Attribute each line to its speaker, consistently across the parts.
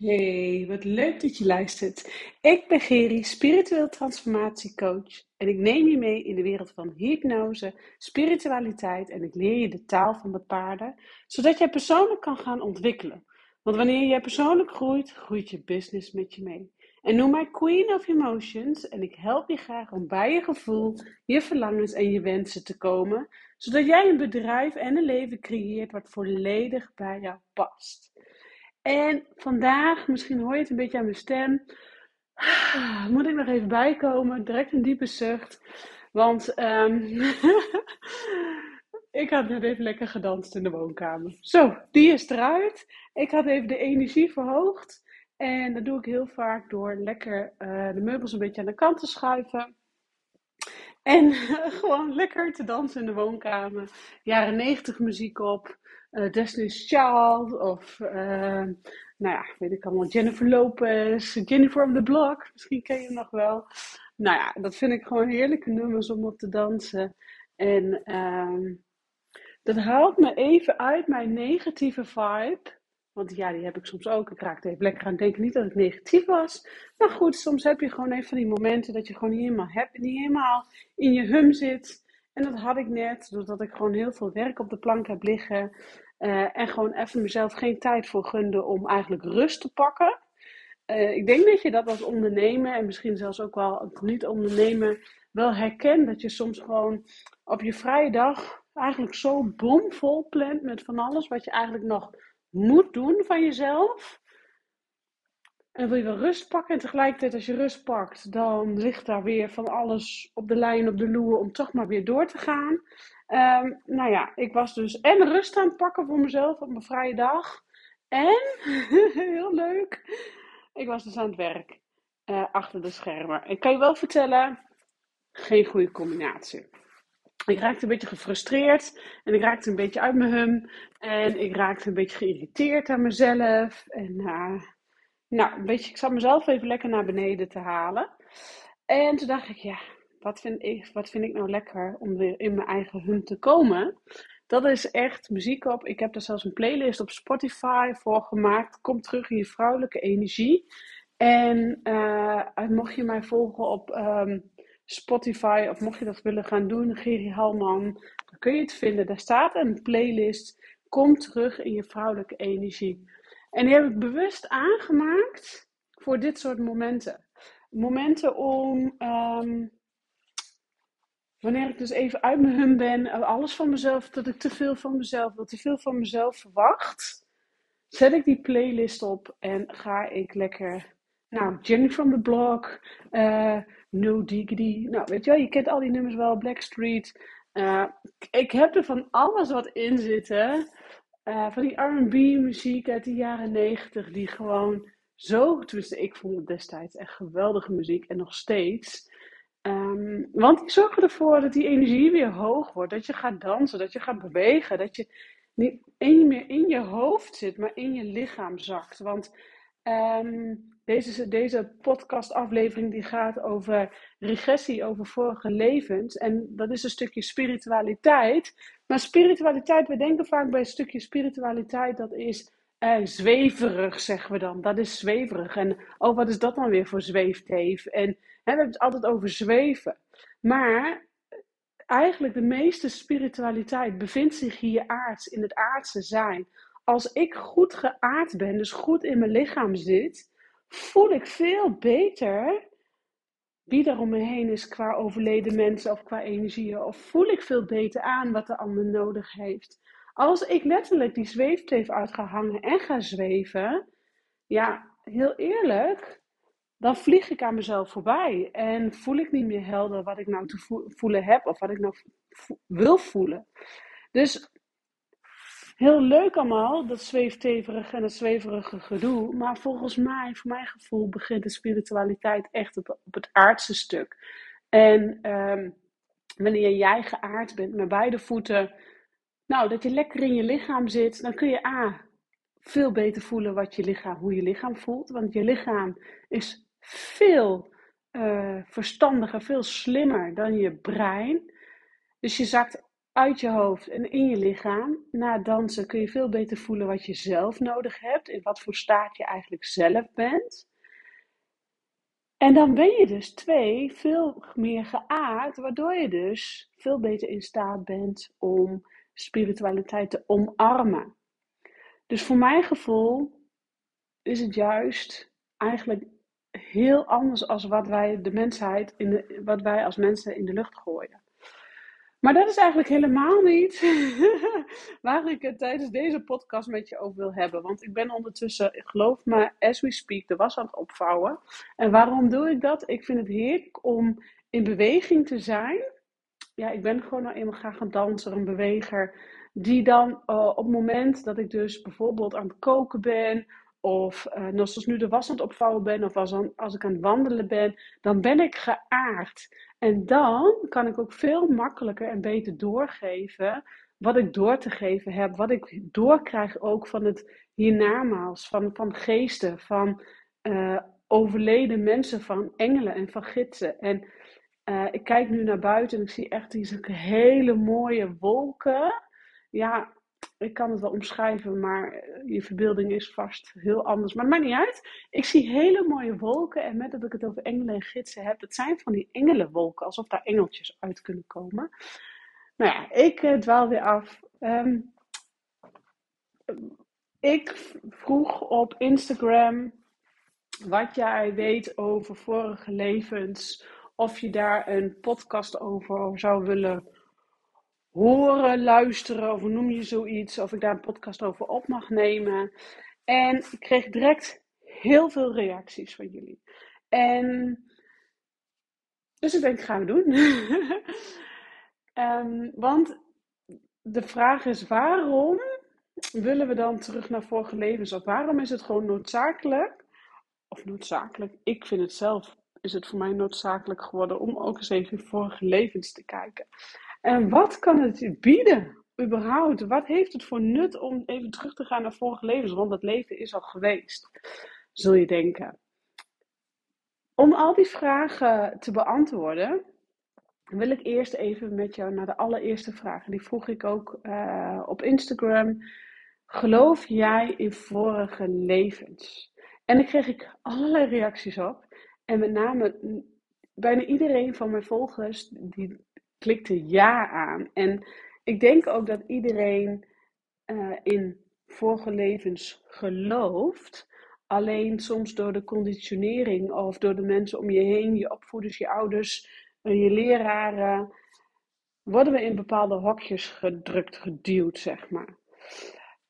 Speaker 1: Hey, wat leuk dat je luistert. Ik ben Geri, spiritueel transformatiecoach. En ik neem je mee in de wereld van hypnose, spiritualiteit en ik leer je de taal van de paarden, zodat jij persoonlijk kan gaan ontwikkelen. Want wanneer jij persoonlijk groeit, groeit je business met je mee. En noem mij Queen of Emotions en ik help je graag om bij je gevoel, je verlangens en je wensen te komen, zodat jij een bedrijf en een leven creëert wat volledig bij jou past. En vandaag, misschien hoor je het een beetje aan mijn stem, moet ik nog even bijkomen. Direct een diepe zucht. Want um, ik had net even lekker gedanst in de woonkamer. Zo, die is eruit. Ik had even de energie verhoogd. En dat doe ik heel vaak door lekker uh, de meubels een beetje aan de kant te schuiven. En gewoon lekker te dansen in de woonkamer. Jaren 90 muziek op uh, Destiny's Child of uh, nou ja, weet ik allemaal, Jennifer Lopez, Jennifer on the Block, misschien ken je hem nog wel. Nou ja, dat vind ik gewoon heerlijke nummers om op te dansen. En uh, dat haalt me even uit mijn negatieve vibe. Want ja, die heb ik soms ook. Ik raakte even lekker aan het denken. Niet dat ik negatief was. Maar goed, soms heb je gewoon even van die momenten dat je gewoon niet helemaal happy, niet helemaal in je hum zit. En dat had ik net, doordat ik gewoon heel veel werk op de plank heb liggen. Uh, en gewoon even mezelf geen tijd voor gunde om eigenlijk rust te pakken. Uh, ik denk dat je dat als ondernemer en misschien zelfs ook wel als niet-ondernemer wel herkent. Dat je soms gewoon op je vrije dag eigenlijk zo bomvol plant met van alles wat je eigenlijk nog moet doen van jezelf. En wil je wel rust pakken. En tegelijkertijd als je rust pakt, dan ligt daar weer van alles op de lijn, op de loer om toch maar weer door te gaan. Um, nou ja, ik was dus en rust aan het pakken voor mezelf op mijn vrije dag. En, heel leuk, ik was dus aan het werk uh, achter de schermen. Ik kan je wel vertellen, geen goede combinatie. Ik raakte een beetje gefrustreerd en ik raakte een beetje uit mijn hum. En ik raakte een beetje geïrriteerd aan mezelf. En uh, nou, een beetje, ik zat mezelf even lekker naar beneden te halen. En toen dacht ik, ja, wat vind ik, wat vind ik nou lekker om weer in mijn eigen hum te komen? Dat is echt muziek op. Ik heb er zelfs een playlist op Spotify voor gemaakt. Kom terug in je vrouwelijke energie. En uh, mocht je mij volgen op um, Spotify of mocht je dat willen gaan doen, Geri Halman, dan kun je het vinden. Daar staat een playlist. Kom terug in je vrouwelijke energie. En die heb ik bewust aangemaakt voor dit soort momenten. Momenten om, um, wanneer ik dus even uit mijn hum ben, alles van mezelf, dat ik te veel van mezelf wil, te veel van mezelf verwacht, zet ik die playlist op en ga ik lekker, nou, Jenny from the Block, uh, No Diggity, nou, weet je wel, je kent al die nummers wel, Blackstreet. Uh, ik heb er van alles wat in zitten. Uh, van die RB muziek uit de jaren negentig, die gewoon zo, tenminste ik vond het destijds echt geweldige muziek en nog steeds. Um, want die zorgen ervoor dat die energie weer hoog wordt, dat je gaat dansen, dat je gaat bewegen, dat je niet meer in je hoofd zit, maar in je lichaam zakt. Want um, deze, deze podcastaflevering die gaat over regressie, over vorige levens. En dat is een stukje spiritualiteit. Maar spiritualiteit, we denken vaak bij een stukje spiritualiteit, dat is uh, zweverig, zeggen we dan. Dat is zweverig. En oh, wat is dat dan weer voor zweefteef? En hè, we hebben het altijd over zweven. Maar eigenlijk de meeste spiritualiteit bevindt zich hier aards, in het aardse zijn. Als ik goed geaard ben, dus goed in mijn lichaam zit, voel ik veel beter wie er om me heen is qua overleden mensen of qua energieën. Of voel ik veel beter aan wat de ander nodig heeft. Als ik letterlijk die zweefteef uit ga hangen en ga zweven, ja, heel eerlijk, dan vlieg ik aan mezelf voorbij. En voel ik niet meer helder wat ik nou te voelen heb of wat ik nou wil voelen. Dus heel leuk allemaal, dat zweefteverige en het zweverige gedoe. Maar volgens mij, voor mijn gevoel, begint de spiritualiteit echt op, op het aardse stuk. En um, wanneer jij geaard bent met beide voeten, nou, dat je lekker in je lichaam zit, dan kun je A, veel beter voelen wat je lichaam, hoe je lichaam voelt. Want je lichaam is veel uh, verstandiger, veel slimmer dan je brein. Dus je zakt uit je hoofd en in je lichaam. Na dansen kun je veel beter voelen wat je zelf nodig hebt. In wat voor staat je eigenlijk zelf bent. En dan ben je dus twee veel meer geaard, waardoor je dus veel beter in staat bent om spiritualiteit te omarmen. Dus voor mijn gevoel is het juist eigenlijk heel anders als wat wij de mensheid in de, wat wij als mensen in de lucht gooien. Maar dat is eigenlijk helemaal niet waar ik het tijdens deze podcast met je over wil hebben. Want ik ben ondertussen, geloof me, as we speak, de was aan het opvouwen. En waarom doe ik dat? Ik vind het heerlijk om in beweging te zijn. Ja, ik ben gewoon nou eenmaal graag een danser, een beweger. Die dan uh, op het moment dat ik dus bijvoorbeeld aan het koken ben of uh, zoals nu de was aan het opvouwen ben, of als, als ik aan het wandelen ben, dan ben ik geaard. En dan kan ik ook veel makkelijker en beter doorgeven wat ik door te geven heb, wat ik doorkrijg ook van het hiernamaals, van, van geesten, van uh, overleden mensen, van engelen en van gidsen. En uh, ik kijk nu naar buiten en ik zie echt die hele mooie wolken. Ja, ik kan het wel omschrijven, maar eh, je verbeelding is vast heel anders. Maar het maakt niet uit. Ik zie hele mooie wolken. En met dat ik het over engelen en gidsen heb, het zijn van die engelenwolken, alsof daar engeltjes uit kunnen komen. Nou ja, ik uh, dwaal weer af. Um, ik vroeg op Instagram wat jij weet over vorige levens. Of je daar een podcast over zou willen horen, luisteren, of noem je zoiets, of ik daar een podcast over op mag nemen. En ik kreeg direct heel veel reacties van jullie. En dus ik denk, gaan we doen. um, want de vraag is, waarom willen we dan terug naar vorige levens? Of waarom is het gewoon noodzakelijk, of noodzakelijk, ik vind het zelf, is het voor mij noodzakelijk geworden om ook eens even vorige levens te kijken. En wat kan het bieden, überhaupt? Wat heeft het voor nut om even terug te gaan naar vorige levens? Want het leven is al geweest, zul je denken. Om al die vragen te beantwoorden, wil ik eerst even met jou naar de allereerste vraag. Die vroeg ik ook uh, op Instagram. Geloof jij in vorige levens? En dan kreeg ik allerlei reacties op. En met name bijna iedereen van mijn volgers die klikte ja aan. En ik denk ook dat iedereen uh, in vorige levens gelooft. Alleen soms door de conditionering of door de mensen om je heen, je opvoeders, je ouders, uh, je leraren, worden we in bepaalde hokjes gedrukt, geduwd, zeg maar.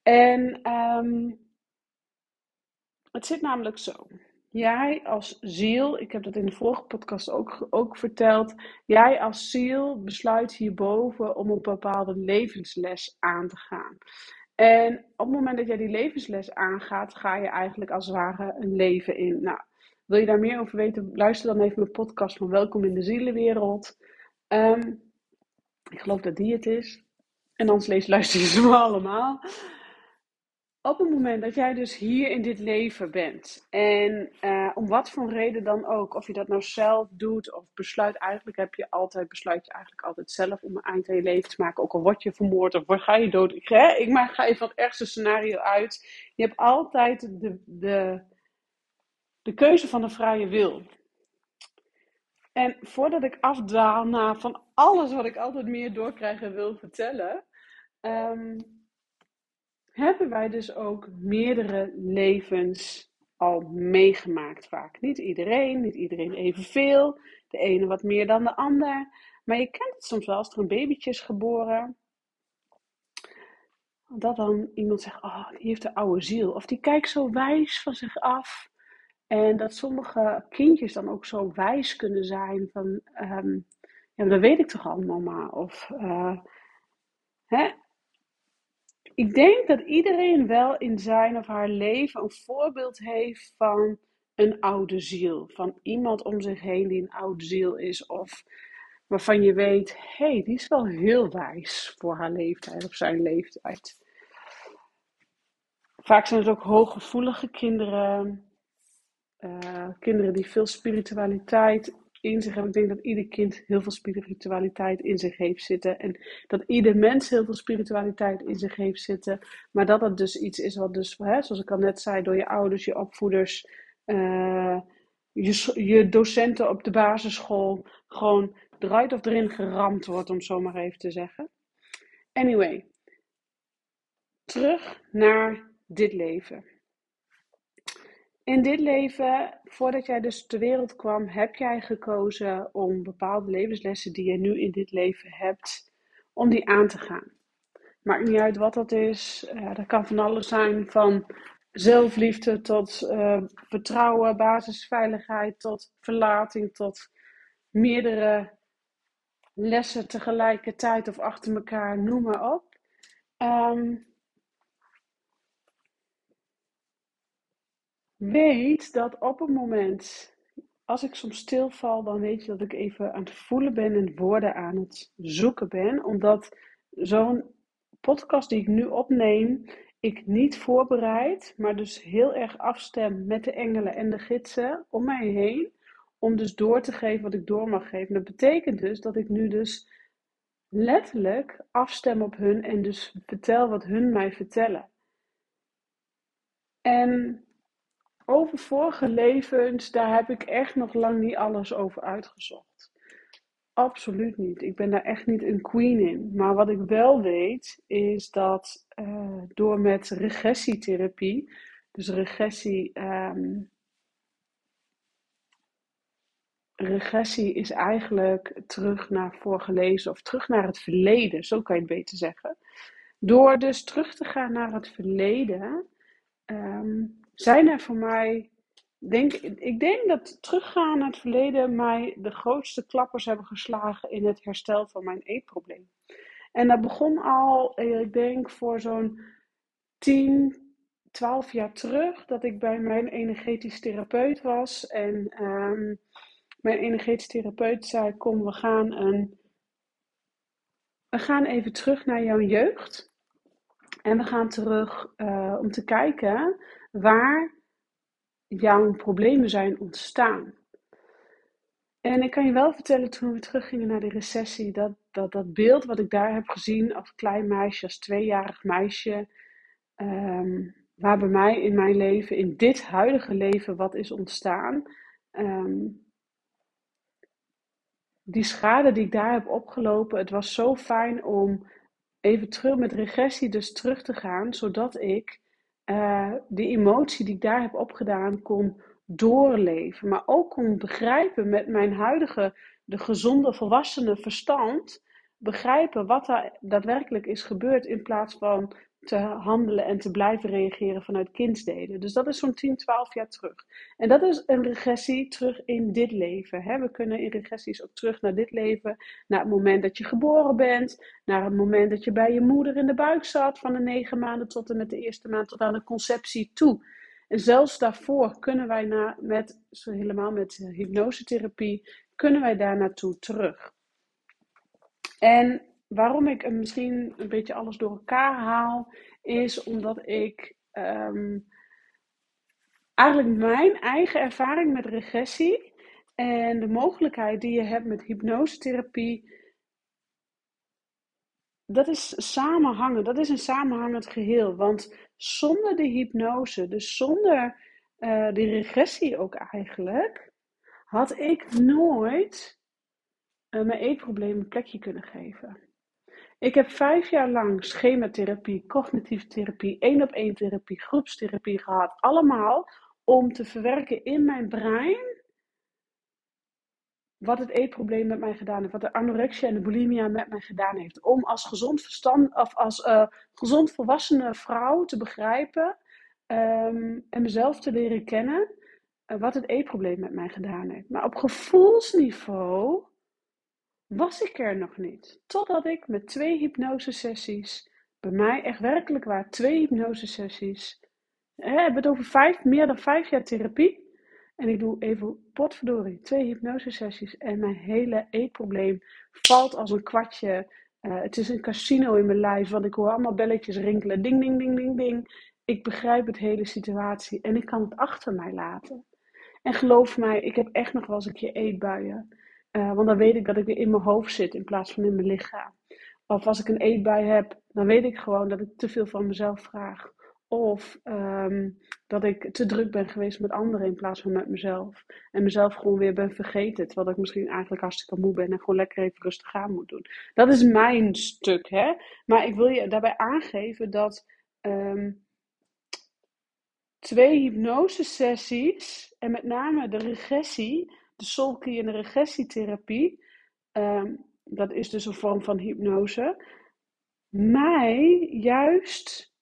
Speaker 1: En um, het zit namelijk zo. Jij als ziel, ik heb dat in de vorige podcast ook, ook verteld. Jij als ziel besluit hierboven om een bepaalde levensles aan te gaan. En op het moment dat jij die levensles aangaat, ga je eigenlijk als het ware een leven in. Nou, wil je daar meer over weten? Luister dan even mijn podcast van Welkom in de Zielenwereld. Um, ik geloof dat die het is. En anders lees, luister je ze allemaal op het moment dat jij dus hier in dit leven bent, en uh, om wat voor reden dan ook, of je dat nou zelf doet of besluit, eigenlijk heb je altijd, besluit je eigenlijk altijd zelf om een eind aan je leven te maken, ook al word je vermoord of ga je dood. Ik, hè, ik maak, ga even het ergste scenario uit. Je hebt altijd de, de, de keuze van de vrije wil. En voordat ik afdwaal naar van alles wat ik altijd meer doorkrijg en wil vertellen. Um, hebben wij dus ook meerdere levens al meegemaakt vaak. Niet iedereen, niet iedereen evenveel. De ene wat meer dan de ander. Maar je kent het soms wel als er een babytje is geboren. Dat dan iemand zegt, oh, die heeft een oude ziel. Of die kijkt zo wijs van zich af. En dat sommige kindjes dan ook zo wijs kunnen zijn van, um, ja, dat weet ik toch allemaal maar. Of, uh, hè? Ik denk dat iedereen wel in zijn of haar leven een voorbeeld heeft van een oude ziel. Van iemand om zich heen die een oude ziel is. Of waarvan je weet, hé, hey, die is wel heel wijs voor haar leeftijd of zijn leeftijd. Vaak zijn het ook hooggevoelige kinderen. Uh, kinderen die veel spiritualiteit in zich. Ik denk dat ieder kind heel veel spiritualiteit in zich heeft zitten. En dat ieder mens heel veel spiritualiteit in zich heeft zitten. Maar dat het dus iets is wat dus, hè, zoals ik al net zei, door je ouders, je opvoeders, uh, je, je docenten op de basisschool gewoon eruit of erin geramd wordt, om zo maar even te zeggen. Anyway, terug naar dit leven. In dit leven, voordat jij dus ter wereld kwam, heb jij gekozen om bepaalde levenslessen die je nu in dit leven hebt, om die aan te gaan. Maakt niet uit wat dat is. Uh, dat kan van alles zijn, van zelfliefde tot uh, vertrouwen, basisveiligheid, tot verlating, tot meerdere lessen tegelijkertijd of achter elkaar, noem maar op. Um, weet dat op het moment, als ik soms stilval, dan weet je dat ik even aan het voelen ben en woorden aan het zoeken ben. Omdat zo'n podcast die ik nu opneem, ik niet voorbereid, maar dus heel erg afstem met de engelen en de gidsen om mij heen. Om dus door te geven wat ik door mag geven. Dat betekent dus dat ik nu dus letterlijk afstem op hun en dus vertel wat hun mij vertellen. En over vorige levens, daar heb ik echt nog lang niet alles over uitgezocht. Absoluut niet. Ik ben daar echt niet een queen in. Maar wat ik wel weet, is dat uh, door met regressietherapie, dus regressie. Um, regressie is eigenlijk terug naar voorgelezen of terug naar het verleden, zo kan je het beter zeggen. Door dus terug te gaan naar het verleden, um, zijn er voor mij. Denk, ik denk dat teruggaan naar het verleden mij de grootste klappers hebben geslagen in het herstel van mijn eetprobleem. En dat begon al, eh, ik denk voor zo'n 10, 12 jaar terug, dat ik bij mijn energetisch therapeut was. En um, mijn energetisch therapeut zei: Kom, we gaan, een, we gaan even terug naar jouw jeugd. En we gaan terug uh, om te kijken waar jouw problemen zijn ontstaan. En ik kan je wel vertellen, toen we teruggingen naar de recessie, dat dat, dat beeld wat ik daar heb gezien als klein meisje, als tweejarig meisje, um, waar bij mij in mijn leven, in dit huidige leven, wat is ontstaan, um, die schade die ik daar heb opgelopen, het was zo fijn om even terug met regressie dus terug te gaan, zodat ik uh, die emotie die ik daar heb opgedaan kon doorleven. Maar ook kon begrijpen met mijn huidige, de gezonde volwassene verstand, begrijpen wat er daadwerkelijk is gebeurd in plaats van te handelen en te blijven reageren vanuit kindsdelen. Dus dat is zo'n 10, 12 jaar terug. En dat is een regressie terug in dit leven. We kunnen in regressies ook terug naar dit leven, naar het moment dat je geboren bent, naar het moment dat je bij je moeder in de buik zat, van de negen maanden tot en met de eerste maand tot aan de conceptie toe. En zelfs daarvoor kunnen wij na, met, helemaal met hypnosetherapie, kunnen wij daar naartoe terug. En waarom ik misschien een beetje alles door elkaar haal, is omdat ik ehm, eigenlijk mijn eigen ervaring met regressie en de mogelijkheid die je hebt met hypnosetherapie, dat is samenhangen, dat is een samenhangend geheel. Want zonder de hypnose, dus zonder uh, die regressie ook eigenlijk, had ik nooit uh, mijn eetprobleem een plekje kunnen geven. Ik heb vijf jaar lang schematherapie, cognitieve therapie, één op één therapie, groepstherapie gehad. Allemaal om te verwerken in mijn brein wat het eetprobleem met mij gedaan heeft, wat de anorexia en de bulimia met mij gedaan heeft. Om als gezond verstand of als uh, gezond volwassene vrouw te begrijpen um, en mezelf te leren kennen uh, wat het eetprobleem met mij gedaan heeft. Maar op gevoelsniveau was ik er nog niet. Totdat ik met twee hypnosesessies, bij mij echt werkelijk waar, twee hypnosesessies, we hebben het over vijf, meer dan vijf jaar therapie. En ik doe even potverdorie, twee hypnosesessies en mijn hele eetprobleem valt als een kwartje. Uh, het is een casino in mijn lijf, want ik hoor allemaal belletjes rinkelen. Ding, ding, ding, ding, ding. Ik begrijp het hele situatie en ik kan het achter mij laten. En geloof mij, ik heb echt nog wel eens een keer eetbuien. Uh, want dan weet ik dat ik weer in mijn hoofd zit in plaats van in mijn lichaam. Of als ik een eetbui heb, dan weet ik gewoon dat ik te veel van mezelf vraag. Of um, dat ik te druk ben geweest met anderen in plaats van met mezelf. En mezelf gewoon weer ben vergeten. Terwijl ik misschien eigenlijk hartstikke moe ben en gewoon lekker even rustig aan moet doen. Dat is mijn stuk, hè. Maar ik wil je daarbij aangeven dat um, twee hypnosesessies, en met name de regressie, de Solky en de regressietherapie, um, dat is dus een vorm van hypnose, mij juist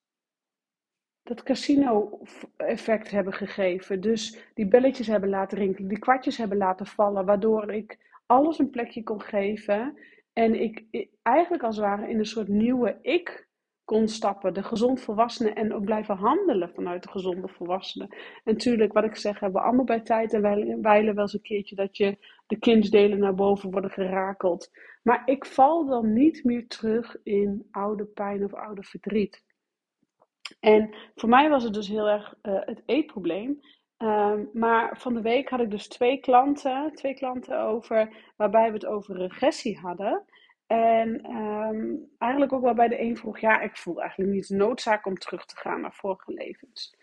Speaker 1: dat casino-effect hebben gegeven. Dus die belletjes hebben laten rinkelen, die kwartjes hebben laten vallen, waardoor ik alles een plekje kon geven. En ik eigenlijk als het ware in een soort nieuwe ik kon stappen. De gezond volwassene en ook blijven handelen vanuit de gezonde volwassene. En natuurlijk, wat ik zeg, hebben we allemaal bij tijd en wijlen wel eens een keertje dat je de kindsdelen naar boven worden gerakeld. Maar ik val dan niet meer terug in oude pijn of oude verdriet. En voor mij was het dus heel erg uh, het eetprobleem. Um, maar van de week had ik dus twee klanten, twee klanten over, waarbij we het over regressie hadden. En um, eigenlijk ook waarbij de een vroeg, ja, ik voel eigenlijk niet de noodzaak om terug te gaan naar vorige levens.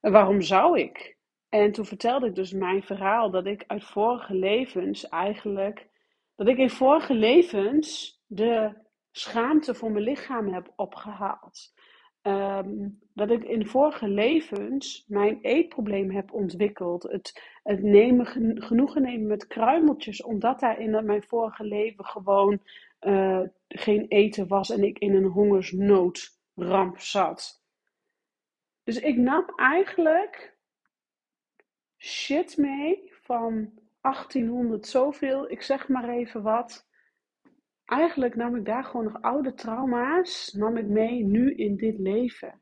Speaker 1: En waarom zou ik? En toen vertelde ik dus mijn verhaal dat ik uit vorige levens eigenlijk, dat ik in vorige levens de schaamte voor mijn lichaam heb opgehaald. Um, dat ik in vorige levens mijn eetprobleem heb ontwikkeld. Het, het nemen, genoegen nemen met kruimeltjes, omdat daar in mijn vorige leven gewoon uh, geen eten was en ik in een hongersnoodramp zat. Dus ik nam eigenlijk shit mee van 1800 zoveel, ik zeg maar even wat eigenlijk nam ik daar gewoon nog oude trauma's, nam ik mee nu in dit leven.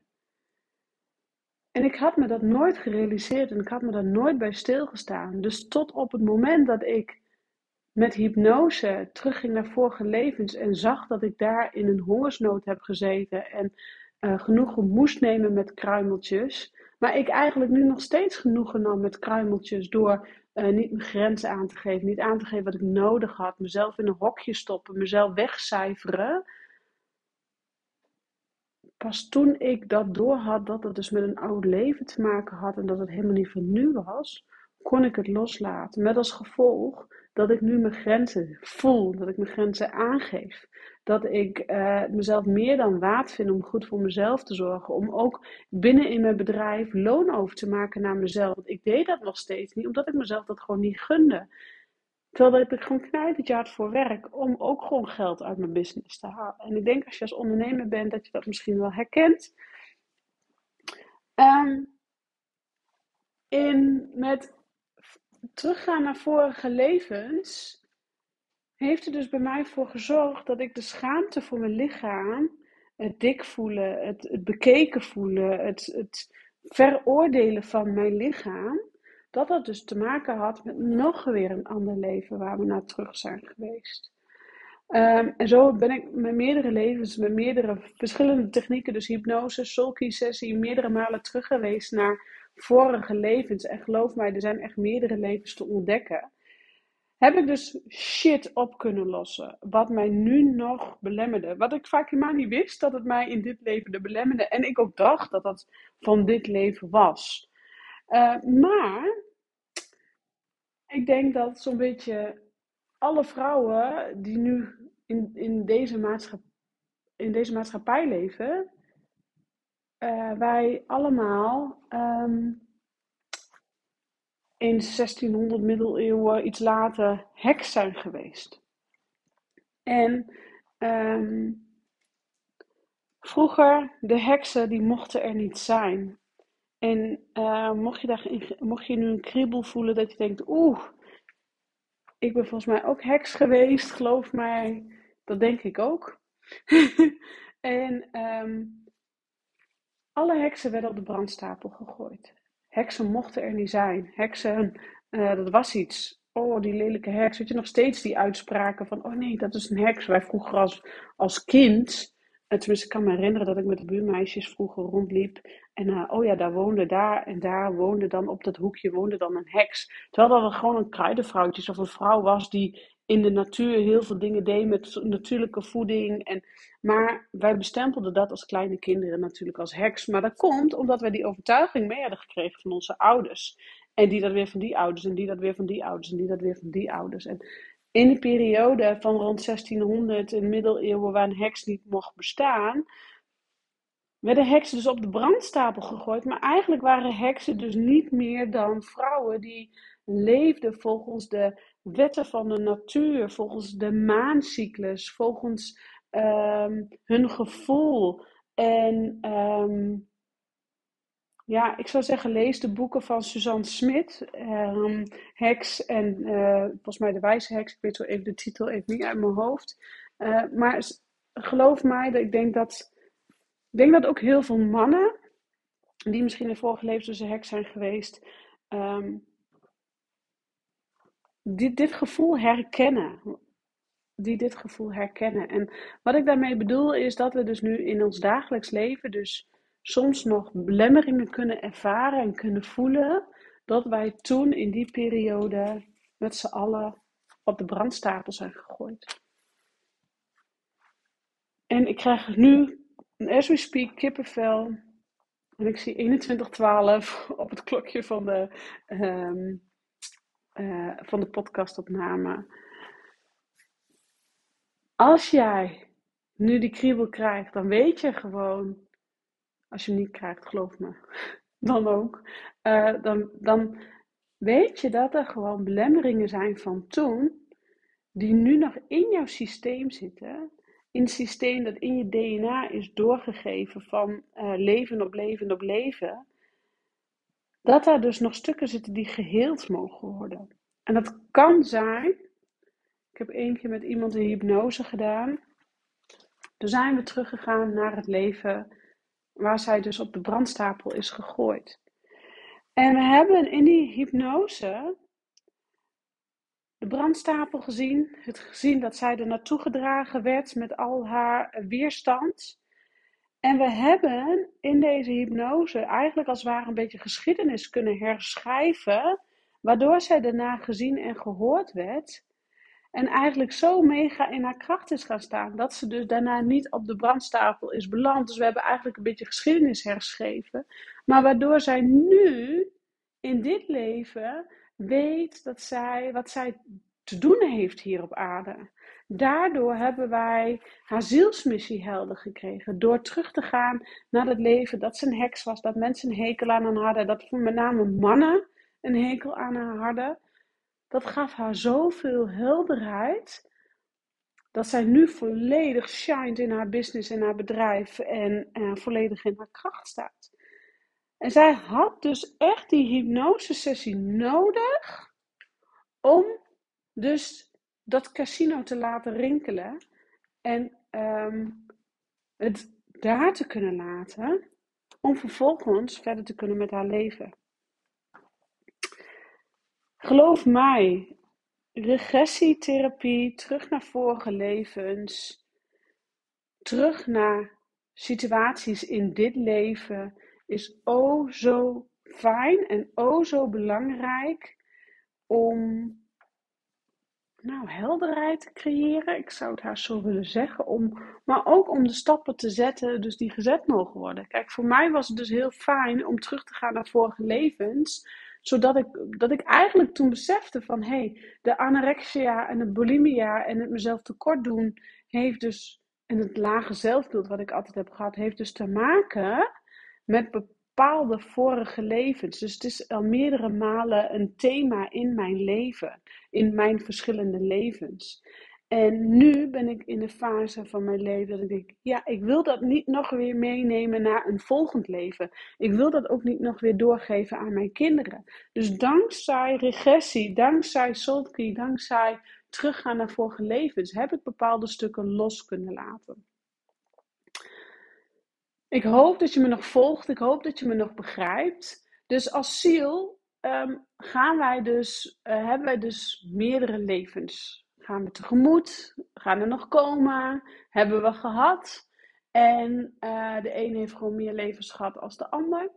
Speaker 1: En ik had me dat nooit gerealiseerd en ik had me daar nooit bij stilgestaan. Dus tot op het moment dat ik met hypnose terugging naar vorige levens en zag dat ik daar in een hongersnood heb gezeten en uh, genoegen moest nemen met kruimeltjes. Maar ik eigenlijk nu nog steeds genoegen nam met kruimeltjes door uh, niet mijn grenzen aan te geven, niet aan te geven wat ik nodig had, mezelf in een hokje stoppen, mezelf wegcijferen. Pas toen ik dat doorhad dat het dus met een oud leven te maken had en dat het helemaal niet van nu was, kon ik het loslaten. Met als gevolg dat ik nu mijn grenzen voel, dat ik mijn grenzen aangeef. Dat ik uh, mezelf meer dan waard vind om goed voor mezelf te zorgen. Om ook binnen in mijn bedrijf loon over te maken naar mezelf. Want ik deed dat nog steeds niet, omdat ik mezelf dat gewoon niet gunde. Terwijl ik gewoon knijpend hard voor werk om ook gewoon geld uit mijn business te halen. En ik denk als je als ondernemer bent dat je dat misschien wel herkent. Um, in, met teruggaan naar vorige levens heeft er dus bij mij voor gezorgd dat ik de schaamte voor mijn lichaam, het dik voelen, het, het bekeken voelen, het, het veroordelen van mijn lichaam, dat dat dus te maken had met nog weer een ander leven waar we naar terug zijn geweest. Um, en zo ben ik met meerdere levens, met meerdere verschillende technieken, dus hypnose, soulkey sessie, meerdere malen terug geweest naar vorige levens. En geloof mij, er zijn echt meerdere levens te ontdekken. Heb ik dus shit op kunnen lossen. Wat mij nu nog belemmerde. Wat ik vaak helemaal niet wist dat het mij in dit leven de belemmerde. En ik ook dacht dat dat van dit leven was. Uh, maar ik denk dat zo'n beetje alle vrouwen die nu in, in, deze, maatschappij, in deze maatschappij leven, uh, wij allemaal um, in 1600 middeleeuwen iets later heks zijn geweest. En um, vroeger, de heksen, die mochten er niet zijn. En uh, mocht, je daar, mocht je nu een kriebel voelen dat je denkt, oeh, ik ben volgens mij ook heks geweest, geloof mij, dat denk ik ook. en um, alle heksen werden op de brandstapel gegooid. Heksen mochten er niet zijn. Heksen, uh, dat was iets. Oh, die lelijke heks. Weet je nog steeds die uitspraken van: oh nee, dat is een heks. Wij vroeger als, als kind, uh, tenminste, ik kan me herinneren dat ik met de buurmeisjes vroeger rondliep. En uh, oh ja, daar woonde daar en daar woonde dan op dat hoekje woonde dan een heks. Terwijl dat gewoon een kruidenvrouwtje of een vrouw was die in de natuur heel veel dingen deed met natuurlijke voeding. En, maar wij bestempelden dat als kleine kinderen natuurlijk als heks. Maar dat komt omdat wij die overtuiging mee hadden gekregen van onze ouders. En die dat weer van die ouders, en die dat weer van die ouders, en die dat weer van die ouders. En in de periode van rond 1600 in de middeleeuwen, waar een heks niet mocht bestaan, werden heksen dus op de brandstapel gegooid. Maar eigenlijk waren heksen dus niet meer dan vrouwen die leefden volgens de wetten van de natuur, volgens de maancyclus, volgens um, hun gevoel. En um, ja, ik zou zeggen, lees de boeken van Suzanne Smit, um, Heks en uh, volgens mij de Wijze Heks. Ik weet zo even de titel even niet uit mijn hoofd. Uh, maar geloof mij, dat ik denk dat, ik denk dat ook heel veel mannen, die misschien in vorige levens dus een heks zijn geweest, dit, dit gevoel herkennen. Die dit gevoel herkennen. En wat ik daarmee bedoel is dat we dus nu in ons dagelijks leven dus soms nog belemmeringen kunnen ervaren en kunnen voelen dat wij toen in die periode met z'n allen op de brandstapel zijn gegooid. En ik krijg nu, as we speak, kippenvel. En ik zie 21.12 op het klokje van de, um, uh, van de podcastopname. Als jij nu die kriebel krijgt, dan weet je gewoon als je hem niet krijgt, geloof me. Dan ook. Uh, dan, dan weet je dat er gewoon belemmeringen zijn van toen. Die nu nog in jouw systeem zitten. In het systeem dat in je DNA is doorgegeven van uh, leven op leven op leven. Dat daar dus nog stukken zitten die geheeld mogen worden. En dat kan zijn. Ik heb één keer met iemand een hypnose gedaan. Toen zijn we teruggegaan naar het leven waar zij dus op de brandstapel is gegooid. En we hebben in die hypnose de brandstapel gezien, het gezien dat zij er naartoe gedragen werd met al haar weerstand. En we hebben in deze hypnose eigenlijk als het ware een beetje geschiedenis kunnen herschrijven, waardoor zij daarna gezien en gehoord werd. En eigenlijk zo mega in haar kracht is gaan staan. Dat ze dus daarna niet op de brandstapel is beland. Dus we hebben eigenlijk een beetje geschiedenis herschreven. Maar waardoor zij nu in dit leven weet dat zij, wat zij te doen heeft hier op aarde. Daardoor hebben wij haar zielsmissie helder gekregen. Door terug te gaan naar het leven dat ze een heks was. Dat mensen een hekel aan haar hadden. Dat met name mannen een hekel aan haar hadden dat gaf haar zoveel helderheid. Dat zij nu volledig shined in haar business en haar bedrijf en, volledig in haar kracht staat. En zij had dus echt die hypnosesessie nodig om dus dat casino te laten rinkelen en um, het daar te kunnen laten om vervolgens verder te kunnen met haar leven. Geloof mij, regressietherapie, terug naar vorige levens, terug naar situaties in dit leven, is o zo fijn en o zo belangrijk om nou, helderheid te creëren. Ik zou het haar zo willen zeggen. Om, maar ook om de stappen te zetten, dus die gezet mogen worden. Kijk, voor mij was het dus heel fijn om terug te gaan naar vorige levens zodat ik, dat ik eigenlijk toen besefte van hé, hey, de anorexia en de bulimia en het mezelf tekort doen heeft dus, en het lage zelfbeeld wat ik altijd heb gehad, heeft dus te maken met bepaalde vorige levens. Dus het is al meerdere malen een thema in mijn leven, in mijn verschillende levens. En nu ben ik in de fase van mijn leven dat ik denk, ja, ik wil dat niet nog weer meenemen naar een volgend leven. Ik wil dat ook niet nog weer doorgeven aan mijn kinderen. Dus dankzij regressie, dankzij Solki, dankzij teruggaan naar vorige levens, heb ik bepaalde stukken los kunnen laten. Ik hoop dat je me nog volgt, ik hoop dat je me nog begrijpt. Dus als ziel ehm, gaan wij dus, uh, hebben wij dus meerdere levens Gaan we tegemoet? Gaan er nog komen? Hebben we gehad? En uh, de een heeft gewoon meer levens gehad als de ander.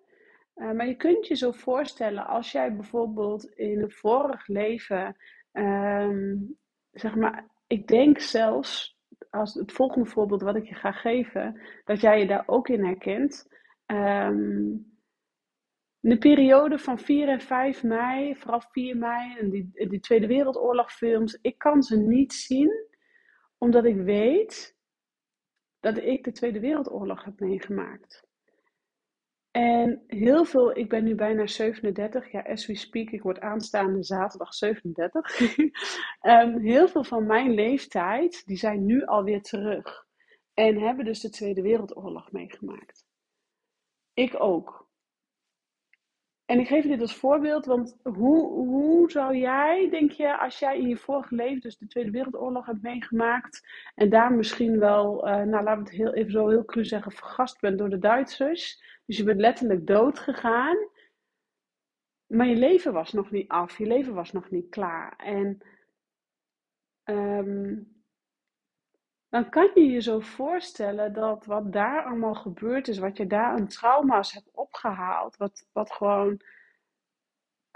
Speaker 1: Uh, maar je kunt je zo voorstellen, als jij bijvoorbeeld in een vorig leven, um, zeg maar, ik denk zelfs, als het volgende voorbeeld wat ik je ga geven, dat jij je daar ook in herkent. Um, de periode van 4 en 5 mei, vooral 4 mei en die, die Tweede Wereldoorlogfilms, ik kan ze niet zien, omdat ik weet dat ik de Tweede Wereldoorlog heb meegemaakt. En heel veel, ik ben nu bijna 37, ja, as we speak, ik word aanstaande zaterdag 37. um, ehm, heel veel van mijn leeftijd, die zijn nu alweer terug. En hebben dus de Tweede Wereldoorlog meegemaakt. Ik ook. En ik geef dit als voorbeeld, want hoe, hoe zou jij, denk je, als jij in je vorige leven dus de Tweede Wereldoorlog hebt meegemaakt en daar misschien wel, uh, nou laten we het heel, even zo heel cru zeggen, vergast bent door de Duitsers, dus je bent letterlijk dood gegaan, maar je leven was nog niet af, je leven was nog niet klaar. En um, dan kan je je zo voorstellen dat wat daar allemaal gebeurd is, wat je daar aan trauma's hebt opgehaald, wat, wat gewoon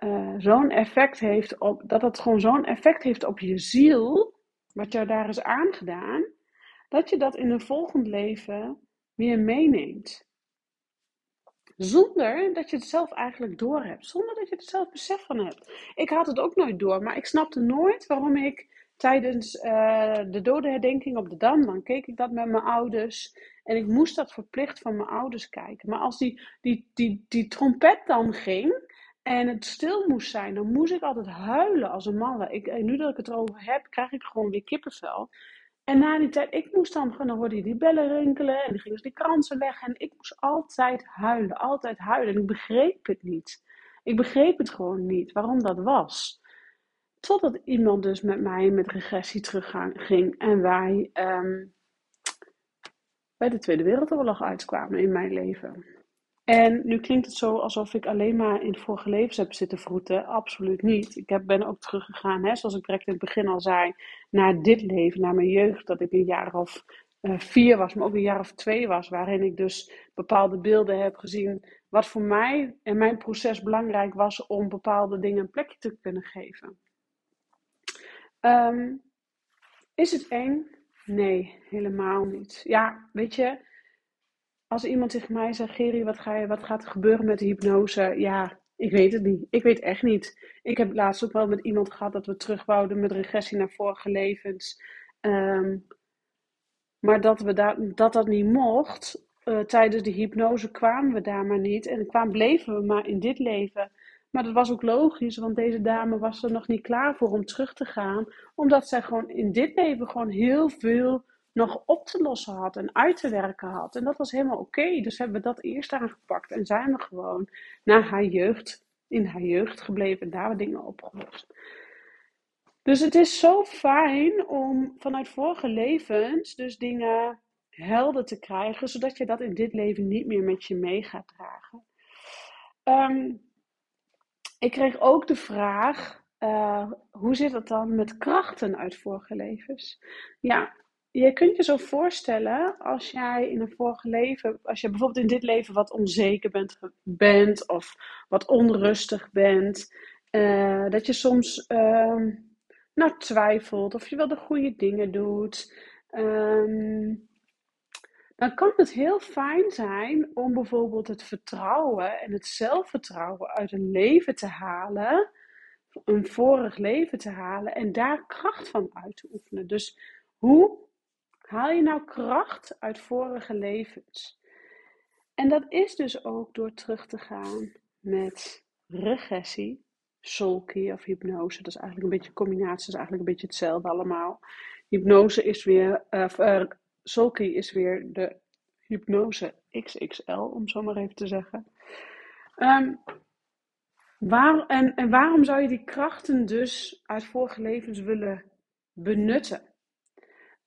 Speaker 1: uh, zo'n effect heeft op, dat het gewoon zo'n effect heeft op je ziel, wat jou daar is aangedaan, dat je dat in een volgend leven weer meeneemt. Zonder dat je het zelf eigenlijk door hebt. Zonder dat je het zelf besef van hebt. Ik had het ook nooit door, maar ik snapte nooit waarom ik tijdens uh, de dodenherdenking op de Dam, dan keek ik dat met mijn ouders. En ik moest dat verplicht van mijn ouders kijken. Maar als die, die, die, die trompet dan ging en het stil moest zijn, dan moest ik altijd huilen als een man. Ik, en nu dat ik het erover heb, krijg ik gewoon weer kippenvel. En na die tijd, ik moest dan, dan hoorde je die bellen rinkelen en dan gingen ze die kransen leggen. En ik moest altijd huilen, altijd huilen. En ik begreep het niet. Ik begreep het gewoon niet, waarom dat was. Totdat iemand dus met mij met regressie terugging en wij um, bij de Tweede Wereldoorlog uitkwamen in mijn leven. En nu klinkt het zo alsof ik alleen maar in vorige levens heb zitten vroeten. Absoluut niet. Ik heb, ben ook teruggegaan, hè, zoals ik direct in het begin al zei, naar dit leven, naar mijn jeugd. Dat ik een jaar of uh, vier was, maar ook een jaar of twee was. Waarin ik dus bepaalde beelden heb gezien. Wat voor mij en mijn proces belangrijk was om bepaalde dingen een plekje te kunnen geven. Um, is het eng? Nee, helemaal niet. Ja, weet je, als iemand tegen mij zegt, Geri, wat, ga je, wat gaat er gebeuren met de hypnose? Ja, ik weet het niet. Ik weet echt niet. Ik heb laatst ook wel met iemand gehad dat we terugwouden met regressie naar vorige levens. Um, maar dat, we dat dat niet mocht, uh, tijdens de hypnose kwamen we daar maar niet. En kwamen, bleven we maar in dit leven. Maar dat was ook logisch, want deze dame was er nog niet klaar voor om terug te gaan. Omdat zij gewoon in dit leven gewoon heel veel nog op te lossen had en uit te werken had. En dat was helemaal oké. Dus hebben we dat eerst aangepakt en zijn we gewoon naar haar jeugd, in haar jeugd gebleven en daar dingen opgelost. Dus het is zo fijn om vanuit vorige levens dus dingen helder te krijgen, zodat je dat in dit leven niet meer met je mee gaat dragen. Um, ik kreeg ook de vraag: uh, hoe zit het dan met krachten uit vorige levens? Ja, je kunt je zo voorstellen als jij in een vorige leven, als je bijvoorbeeld in dit leven wat onzeker bent, of wat onrustig bent, uh, dat je soms uh, twijfelt of je wel de goede dingen doet. Um, dan kan het heel fijn zijn om bijvoorbeeld het vertrouwen en het zelfvertrouwen uit een leven te halen, een vorig leven te halen en daar kracht van uit te oefenen. Dus hoe haal je nou kracht uit vorige levens? En dat is dus ook door terug te gaan met regressie, soulkey of hypnose. Dat is eigenlijk een beetje een combinatie, dat is eigenlijk een beetje hetzelfde allemaal. Hypnose is weer, uh, Solky is weer de hypnose XXL, om zo maar even te zeggen. Um, waar, en, en waarom zou je die krachten dus uit vorige levens willen benutten?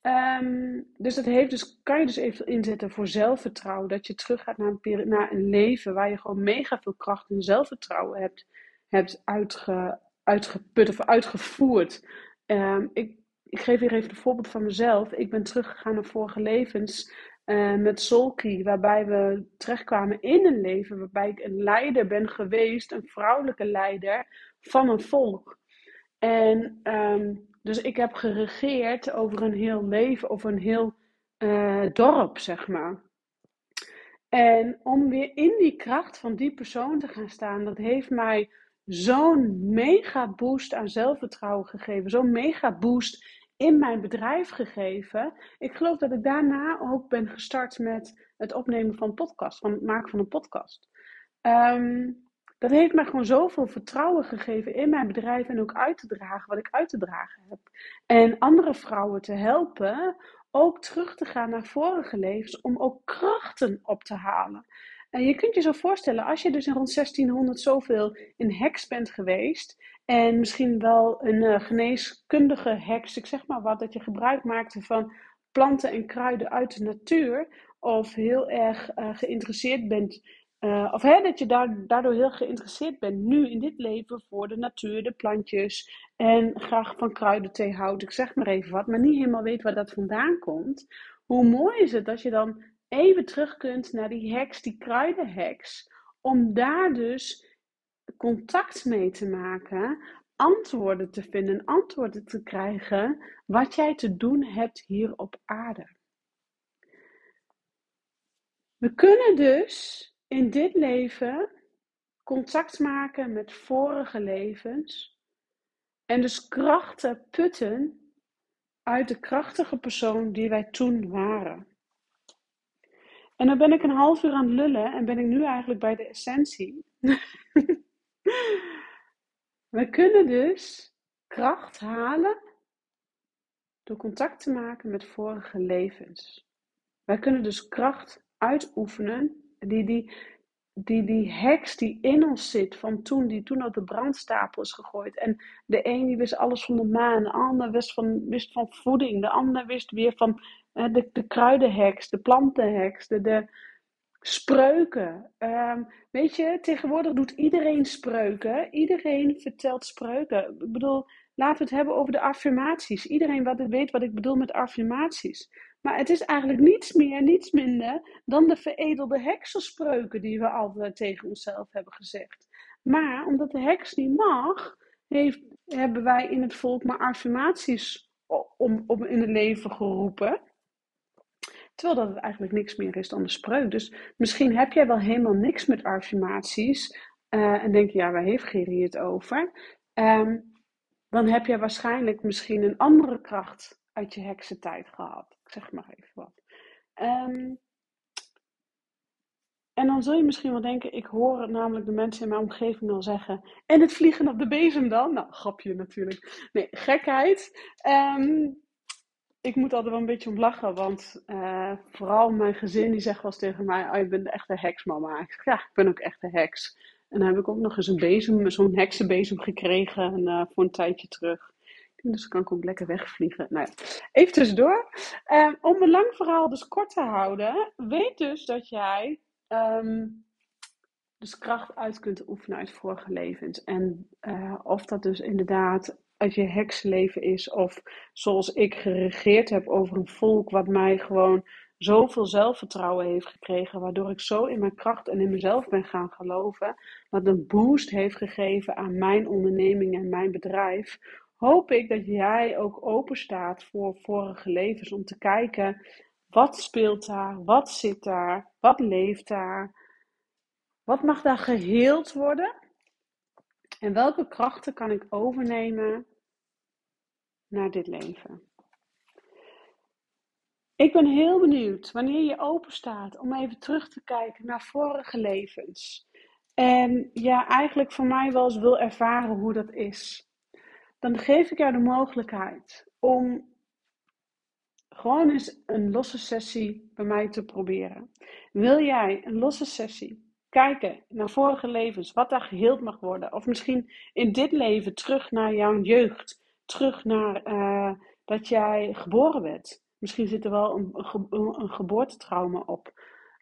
Speaker 1: Um, dus dat heeft dus, kan je dus even inzetten voor zelfvertrouwen. Dat je terug gaat naar een, naar een leven waar je gewoon mega veel kracht en zelfvertrouwen hebt, hebt uitge, uitgeput of uitgevoerd. Um, ik, ik geef hier even een voorbeeld van mezelf. Ik ben teruggegaan naar vorige levens uh, met Solki, waarbij we terechtkwamen in een leven waarbij ik een leider ben geweest, een vrouwelijke leider van een volk. En um, dus ik heb geregeerd over een heel leven, of een heel uh, dorp, zeg maar. En om weer in die kracht van die persoon te gaan staan, dat heeft mij zo'n mega boost aan zelfvertrouwen gegeven. Zo'n mega boost in mijn bedrijf gegeven. Ik geloof dat ik daarna ook ben gestart met het opnemen van podcast, van het maken van een podcast. Um, dat heeft mij gewoon zoveel vertrouwen gegeven in mijn bedrijf en ook uit te dragen wat ik uit te dragen heb. En andere vrouwen te helpen ook terug te gaan naar vorige levens om ook krachten op te halen. En je kunt je zo voorstellen, als je dus in rond 1600 zoveel in heks bent geweest en misschien wel een uh, geneeskundige heks, ik zeg maar wat, dat je gebruik maakte van planten en kruiden uit de natuur, of heel erg uh, geïnteresseerd bent uh, of hè, dat je daar, daardoor heel geïnteresseerd bent nu in dit leven voor de natuur, de plantjes en graag van kruidenthee houdt. Ik zeg maar even wat, maar niet helemaal weet waar dat vandaan komt. Hoe mooi is het dat je dan even terug kunt naar die heks, die kruidenheks, om daar dus contact mee te maken, antwoorden te vinden, antwoorden te krijgen wat jij te doen hebt hier op aarde. We kunnen dus in dit leven contact maken met vorige levens en dus krachten putten uit de krachtige persoon die wij toen waren. En dan ben ik een half uur aan het lullen en ben ik nu eigenlijk bij de essentie. we kunnen dus kracht halen door contact te maken met vorige levens. Wij kunnen dus kracht uitoefenen die, die, die, die heks die in ons zit van toen, die toen op de brandstapel is gegooid. En de een die wist alles van de maan, de ander wist van, wist van voeding, de ander wist weer van uh, de, de kruidenheks, de plantenheks, de, de spreuken. Um, weet je, tegenwoordig doet iedereen spreuken. Iedereen vertelt spreuken. Ik bedoel, laten we het hebben over de affirmaties. Iedereen wat weet wat ik bedoel met affirmaties. Maar het is eigenlijk niets meer, niets minder dan de veredelde heksenspreuken die we altijd tegen onszelf hebben gezegd. Maar omdat de heks niet mag, heeft, hebben wij in het volk maar affirmaties om, om in het leven geroepen. Terwijl dat het eigenlijk niks meer is dan de spreuk. Dus misschien heb jij wel helemaal niks met affirmaties. Uh, en denk je, ja, waar heeft Gerrie het over? Um, dan heb jij waarschijnlijk misschien een andere kracht uit je heksentijd gehad zeg maar even wat. Um, en dan zul je misschien wel denken, ik hoor namelijk de mensen in mijn omgeving al zeggen. En het vliegen op de bezem dan? Nou, grapje natuurlijk. Nee, gekheid. Um, ik moet altijd wel een beetje om lachen, want uh, vooral mijn gezin die zegt wel eens tegen mij, oh, je bent echt een heksmama. Ik zeg, ja, ik ben ook echt een heks. En dan heb ik ook nog eens een bezem, zo'n heksenbezem gekregen uh, voor een tijdje terug. Dus dan kan ik ook lekker wegvliegen. Nou ja, even tussendoor. Um, om een lang verhaal dus kort te houden. Weet dus dat jij um, dus kracht uit kunt oefenen uit vorige levens. En uh, of dat dus inderdaad uit je heksenleven is. Of zoals ik geregeerd heb over een volk wat mij gewoon zoveel zelfvertrouwen heeft gekregen, waardoor ik zo in mijn kracht en in mezelf ben gaan geloven, wat een boost heeft gegeven aan mijn onderneming en mijn bedrijf, hoop ik dat jij ook open staat voor vorige levens om te kijken wat speelt daar, wat zit daar, wat leeft daar, wat mag daar geheeld worden en welke krachten kan ik overnemen naar dit leven. Ik ben heel benieuwd wanneer je open staat om even terug te kijken naar vorige levens. En ja, eigenlijk voor mij wel eens wil ervaren hoe dat is dan geef ik jou de mogelijkheid om gewoon eens een losse sessie bij mij te proberen. Wil jij een losse sessie kijken naar vorige levens, wat daar geheeld mag worden? Of misschien in dit leven terug naar jouw jeugd, terug naar uh, dat jij geboren werd. Misschien zit er wel een, geboortetrauma op.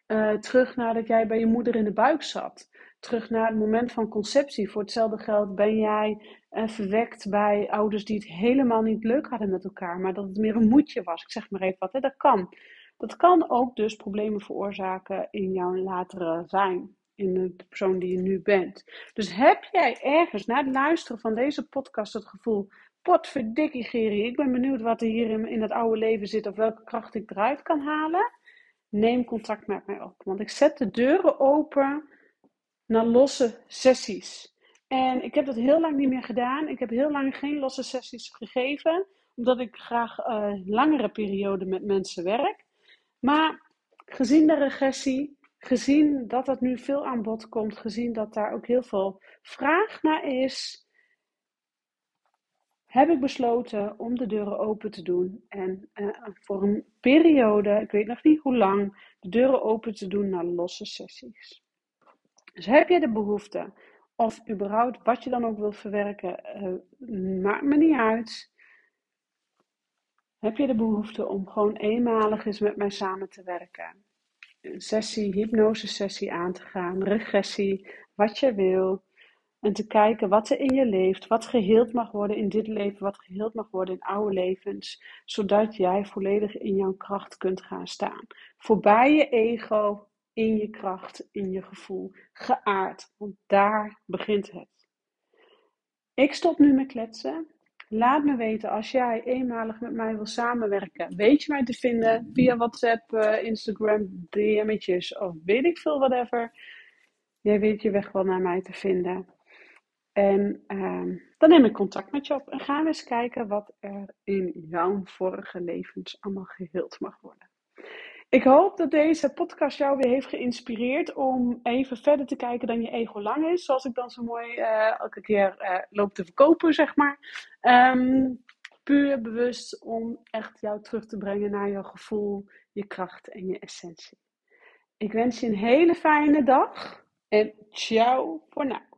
Speaker 1: Uh, terug naar dat jij bij je moeder in de buik zat terug naar het moment van conceptie. Voor hetzelfde geld ben jij uh, verwekt bij ouders die het helemaal niet leuk hadden met elkaar, maar dat het meer een moedje was. Ik zeg maar even wat, hè? dat kan. Dat kan ook dus problemen veroorzaken in jouw latere zijn, in de persoon die je nu bent. Dus heb jij ergens na het luisteren van deze podcast het gevoel, potverdikkie Geri, ik ben benieuwd wat er hier in, in het oude leven zit of welke kracht ik eruit kan halen, neem contact met mij op. Want ik zet de deuren open naar losse sessies. En ik heb dat heel lang niet meer gedaan. Ik heb heel lang geen losse sessies gegeven, omdat ik graag uh, langere perioden met mensen werk. Maar gezien de regressie, gezien dat dat nu veel aan bod komt, gezien dat daar ook heel veel vraag naar is, heb ik besloten om de deuren open te doen. En uh, voor een periode, ik weet nog niet hoe lang, de deuren open te doen naar losse sessies. Dus heb je de behoefte of überhaupt wat je dan ook wilt verwerken, uh, maakt me niet uit. Heb je de behoefte om gewoon eenmalig eens met mij samen te werken? Sessie, hypnose sessie aan te gaan, regressie, wat je wil. En te kijken wat er in je leeft, wat geheeld mag worden in dit leven, wat geheeld mag worden in oude levens, zodat jij volledig in jouw kracht kunt gaan staan. Voorbij je ego, in je kracht, in je gevoel, geaard. Want daar begint het. Ik stop nu met kletsen. Laat me weten als jij eenmalig met mij wil samenwerken. Weet je mij te vinden via WhatsApp, uh, Instagram, DM'tjes of weet ik veel, whatever. Jij weet je weg wel naar mij te vinden. En uh, dan neem ik contact met je op en gaan we eens kijken wat er in jouw vorige levens allemaal geheeld mag worden. Ik hoop dat deze podcast jou weer heeft geïnspireerd om even verder te kijken dan je ego lang is. Zoals ik dan zo mooi uh, elke keer uh, loop te verkopen, zeg maar. Um, puur bewust om echt jou terug te brengen naar je gevoel, je kracht en je essentie. Ik wens je een hele fijne dag en ciao voor nu.